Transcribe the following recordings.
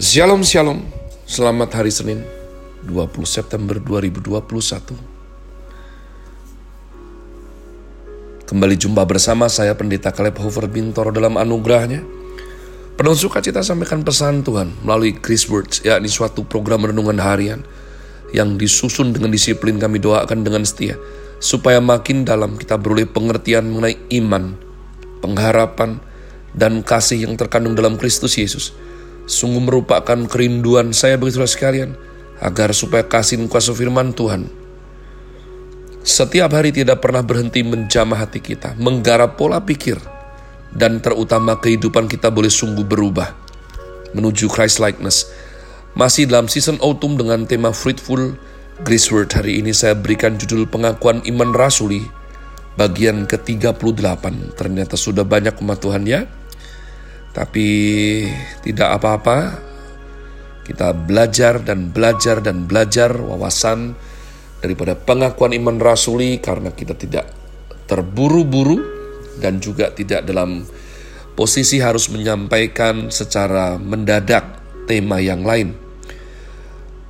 Shalom Shalom, selamat hari Senin 20 September 2021 Kembali jumpa bersama saya Pendeta Kaleb Hofer Bintoro dalam anugerahnya. Penuh sukacita sampaikan pesan Tuhan melalui Chris Words yakni suatu program renungan harian yang disusun dengan disiplin kami doakan dengan setia supaya makin dalam kita beroleh pengertian mengenai iman, pengharapan, dan kasih yang terkandung dalam Kristus Yesus Sungguh merupakan kerinduan saya bagi saudara sekalian, agar supaya kasih dan kuasa firman Tuhan setiap hari tidak pernah berhenti menjamah hati kita, menggarap pola pikir, dan terutama kehidupan kita boleh sungguh berubah menuju Christ likeness. Masih dalam season autumn dengan tema Fruitful Grace Word hari ini saya berikan judul pengakuan iman rasuli bagian ke-38. Ternyata sudah banyak umat Tuhan ya tapi tidak apa-apa, kita belajar dan belajar dan belajar wawasan daripada pengakuan iman rasuli karena kita tidak terburu-buru dan juga tidak dalam posisi harus menyampaikan secara mendadak tema yang lain.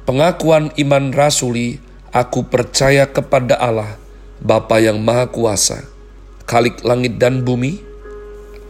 Pengakuan iman rasuli, aku percaya kepada Allah, Bapa yang Maha Kuasa, Kalik langit dan bumi,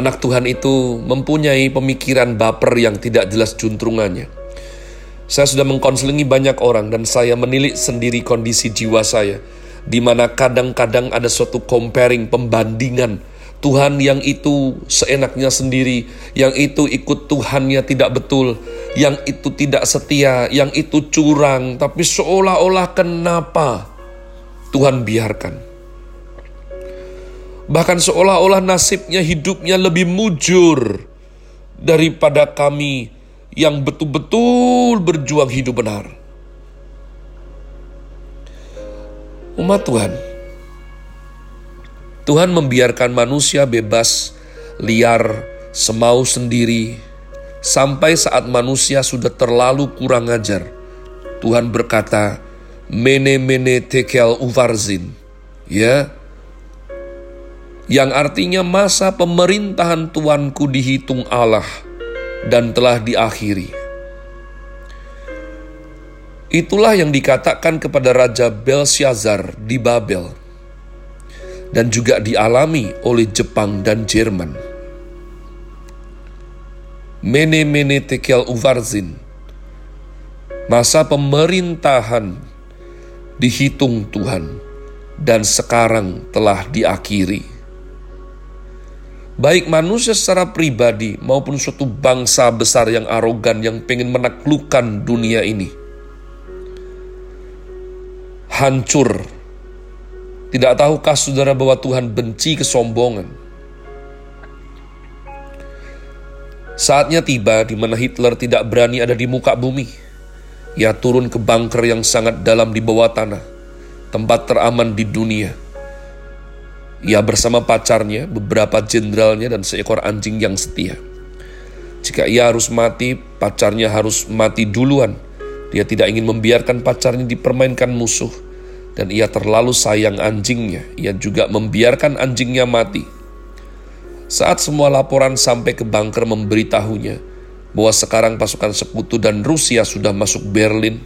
Anak Tuhan itu mempunyai pemikiran baper yang tidak jelas juntrungannya. Saya sudah mengkonselingi banyak orang dan saya menilik sendiri kondisi jiwa saya, di mana kadang-kadang ada suatu comparing, pembandingan Tuhan yang itu seenaknya sendiri, yang itu ikut Tuhannya tidak betul, yang itu tidak setia, yang itu curang, tapi seolah-olah kenapa Tuhan biarkan. Bahkan seolah-olah nasibnya hidupnya lebih mujur daripada kami yang betul-betul berjuang hidup benar. Umat Tuhan, Tuhan membiarkan manusia bebas, liar, semau sendiri, sampai saat manusia sudah terlalu kurang ajar. Tuhan berkata, Mene mene tekel uvarzin. Ya, yang artinya masa pemerintahan Tuanku dihitung Allah dan telah diakhiri. Itulah yang dikatakan kepada Raja Belshazzar di Babel dan juga dialami oleh Jepang dan Jerman. Mene mene tekel uvarzin. Masa pemerintahan dihitung Tuhan dan sekarang telah diakhiri baik manusia secara pribadi maupun suatu bangsa besar yang arogan yang pengen menaklukkan dunia ini. Hancur. Tidak tahukah saudara bahwa Tuhan benci kesombongan? Saatnya tiba di mana Hitler tidak berani ada di muka bumi. Ia turun ke bunker yang sangat dalam di bawah tanah, tempat teraman di dunia ia bersama pacarnya, beberapa jenderalnya, dan seekor anjing yang setia. Jika ia harus mati, pacarnya harus mati duluan. Dia tidak ingin membiarkan pacarnya dipermainkan musuh, dan ia terlalu sayang anjingnya. Ia juga membiarkan anjingnya mati. Saat semua laporan sampai ke bunker memberitahunya bahwa sekarang pasukan sekutu dan Rusia sudah masuk Berlin,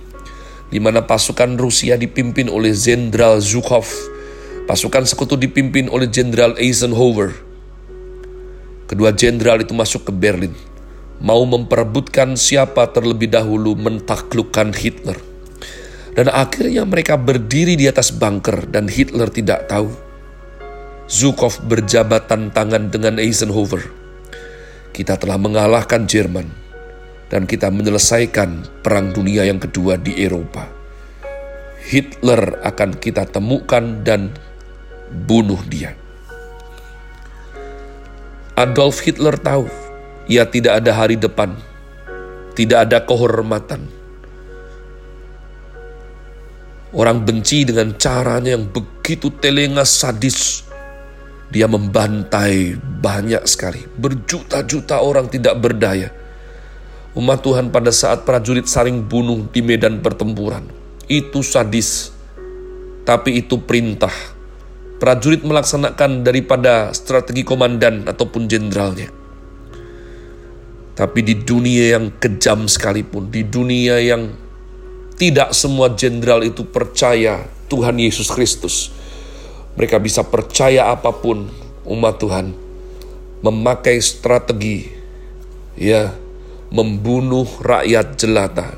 di mana pasukan Rusia dipimpin oleh Jenderal Zhukov Pasukan sekutu dipimpin oleh Jenderal Eisenhower. Kedua jenderal itu masuk ke Berlin, mau memperebutkan siapa terlebih dahulu mentaklukkan Hitler. Dan akhirnya mereka berdiri di atas bunker dan Hitler tidak tahu. Zukov berjabatan tangan dengan Eisenhower. Kita telah mengalahkan Jerman dan kita menyelesaikan perang dunia yang kedua di Eropa. Hitler akan kita temukan dan bunuh dia. Adolf Hitler tahu ia tidak ada hari depan, tidak ada kehormatan, Orang benci dengan caranya yang begitu telengas sadis. Dia membantai banyak sekali. Berjuta-juta orang tidak berdaya. Umat Tuhan pada saat prajurit saling bunuh di medan pertempuran. Itu sadis. Tapi itu perintah. Prajurit melaksanakan daripada strategi komandan ataupun jenderalnya. Tapi di dunia yang kejam sekalipun, di dunia yang tidak semua jenderal itu percaya Tuhan Yesus Kristus. Mereka bisa percaya apa pun umat Tuhan memakai strategi ya membunuh rakyat jelata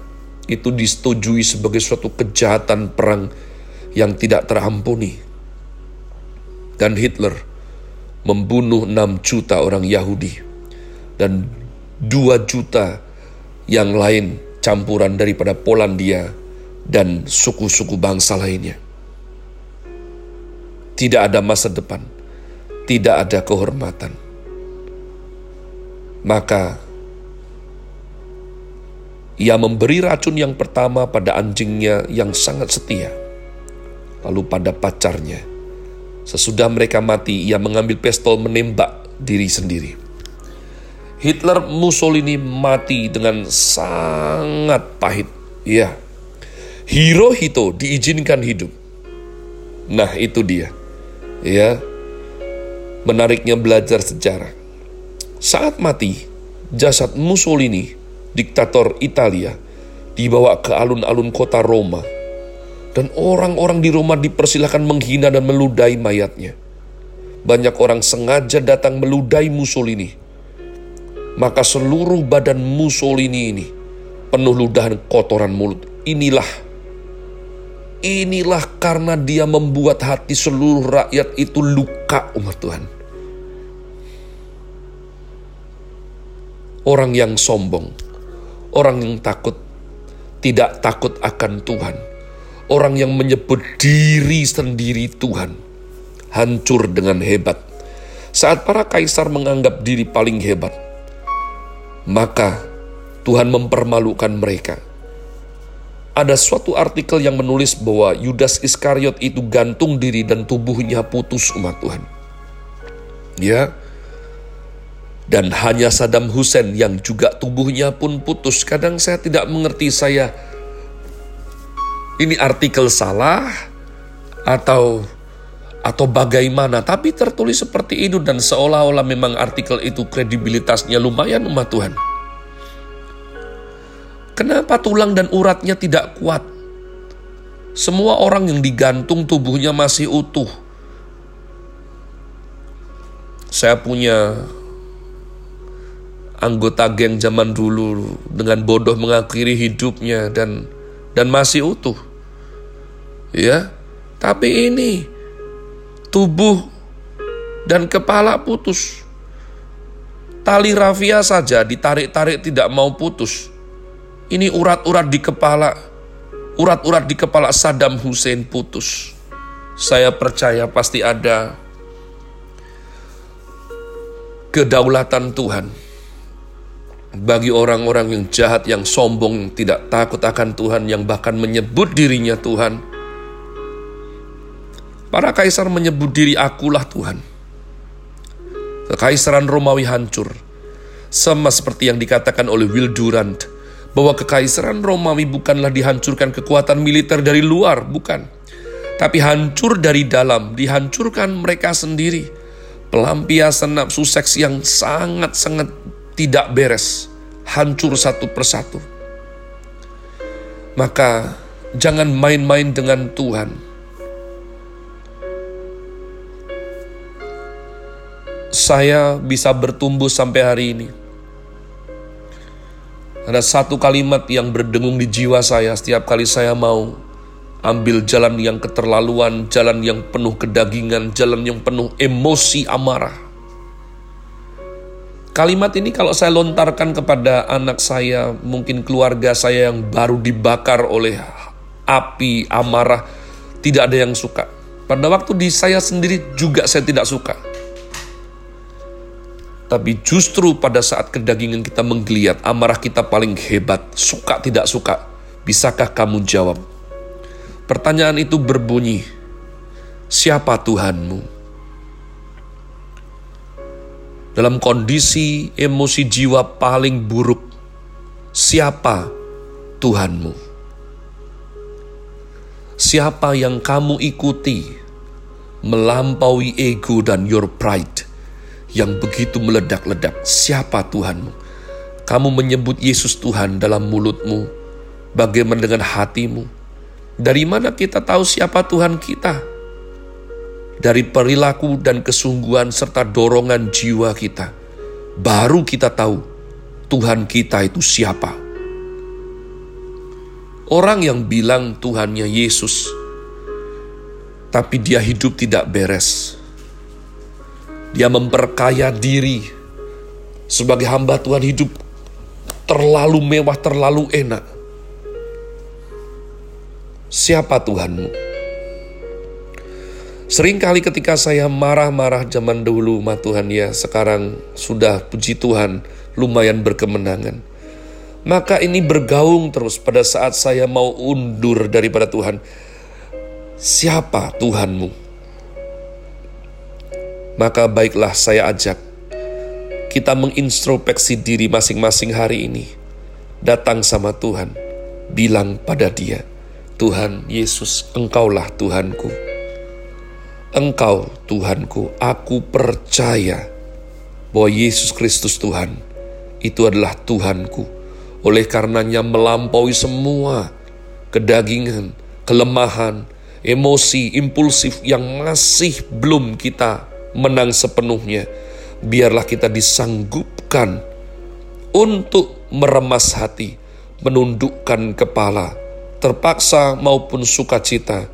itu disetujui sebagai suatu kejahatan perang yang tidak terampuni. Dan Hitler membunuh 6 juta orang Yahudi dan 2 juta yang lain campuran daripada Polandia dan suku-suku bangsa lainnya. Tidak ada masa depan, tidak ada kehormatan. Maka ia memberi racun yang pertama pada anjingnya yang sangat setia, lalu pada pacarnya. Sesudah mereka mati, ia mengambil pistol menembak diri sendiri. Hitler Mussolini mati dengan sangat pahit. Ya, Hirohito diizinkan hidup. Nah itu dia. Ya, menariknya belajar sejarah. Saat mati, jasad Mussolini, diktator Italia, dibawa ke alun-alun kota Roma. Dan orang-orang di Roma dipersilahkan menghina dan meludahi mayatnya. Banyak orang sengaja datang meludahi Mussolini maka seluruh badan Mussolini ini penuh ludahan kotoran mulut. Inilah, inilah karena dia membuat hati seluruh rakyat itu luka umat Tuhan. Orang yang sombong, orang yang takut, tidak takut akan Tuhan. Orang yang menyebut diri sendiri Tuhan, hancur dengan hebat. Saat para kaisar menganggap diri paling hebat, maka Tuhan mempermalukan mereka. Ada suatu artikel yang menulis bahwa Yudas Iskariot itu gantung diri dan tubuhnya putus umat Tuhan. Ya, dan hanya Saddam Hussein yang juga tubuhnya pun putus. Kadang saya tidak mengerti saya ini artikel salah atau atau bagaimana, tapi tertulis seperti itu dan seolah-olah memang artikel itu kredibilitasnya lumayan umat Tuhan. Kenapa tulang dan uratnya tidak kuat? Semua orang yang digantung tubuhnya masih utuh. Saya punya anggota geng zaman dulu dengan bodoh mengakhiri hidupnya dan dan masih utuh. Ya, tapi ini tubuh dan kepala putus. Tali rafia saja ditarik-tarik tidak mau putus. Ini urat-urat di kepala, urat-urat di kepala Saddam Hussein putus. Saya percaya pasti ada kedaulatan Tuhan bagi orang-orang yang jahat, yang sombong, tidak takut akan Tuhan, yang bahkan menyebut dirinya Tuhan Para kaisar menyebut diri akulah Tuhan. Kekaisaran Romawi hancur. Sama seperti yang dikatakan oleh Will Durant, bahwa kekaisaran Romawi bukanlah dihancurkan kekuatan militer dari luar, bukan. Tapi hancur dari dalam, dihancurkan mereka sendiri. Pelampiasan nafsu seks yang sangat-sangat tidak beres, hancur satu persatu. Maka jangan main-main dengan Tuhan saya bisa bertumbuh sampai hari ini. Ada satu kalimat yang berdengung di jiwa saya setiap kali saya mau ambil jalan yang keterlaluan, jalan yang penuh kedagingan, jalan yang penuh emosi amarah. Kalimat ini kalau saya lontarkan kepada anak saya, mungkin keluarga saya yang baru dibakar oleh api amarah, tidak ada yang suka. Pada waktu di saya sendiri juga saya tidak suka. Tapi justru pada saat kedagingan kita menggeliat, amarah kita paling hebat, suka tidak suka. Bisakah kamu jawab? Pertanyaan itu berbunyi, siapa Tuhanmu? Dalam kondisi emosi jiwa paling buruk, siapa Tuhanmu? Siapa yang kamu ikuti melampaui ego dan your pride? Yang begitu meledak-ledak. Siapa Tuhanmu? Kamu menyebut Yesus Tuhan dalam mulutmu. Bagaimana dengan hatimu? Dari mana kita tahu siapa Tuhan kita? Dari perilaku dan kesungguhan serta dorongan jiwa kita. Baru kita tahu Tuhan kita itu siapa. Orang yang bilang Tuhannya Yesus, tapi dia hidup tidak beres dia memperkaya diri sebagai hamba Tuhan hidup terlalu mewah, terlalu enak. Siapa Tuhanmu? Seringkali ketika saya marah-marah zaman dahulu, ma Tuhan ya, sekarang sudah puji Tuhan, lumayan berkemenangan. Maka ini bergaung terus pada saat saya mau undur daripada Tuhan. Siapa Tuhanmu? Maka baiklah saya ajak kita mengintrospeksi diri masing-masing hari ini. Datang sama Tuhan, bilang pada dia, Tuhan Yesus, Engkaulah Tuhanku. Engkau Tuhanku, aku percaya bahwa Yesus Kristus Tuhan, itu adalah Tuhanku. Oleh karenanya melampaui semua kedagingan, kelemahan, emosi, impulsif yang masih belum kita menang sepenuhnya. Biarlah kita disanggupkan untuk meremas hati, menundukkan kepala, terpaksa maupun sukacita,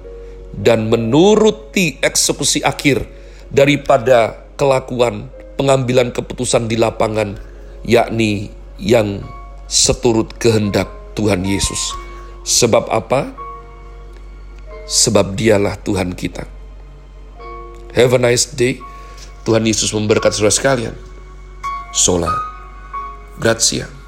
dan menuruti eksekusi akhir daripada kelakuan pengambilan keputusan di lapangan, yakni yang seturut kehendak Tuhan Yesus. Sebab apa? Sebab dialah Tuhan kita. Have a nice day. Tuhan Yesus memberkati saudara sekalian. Sola. Grazie.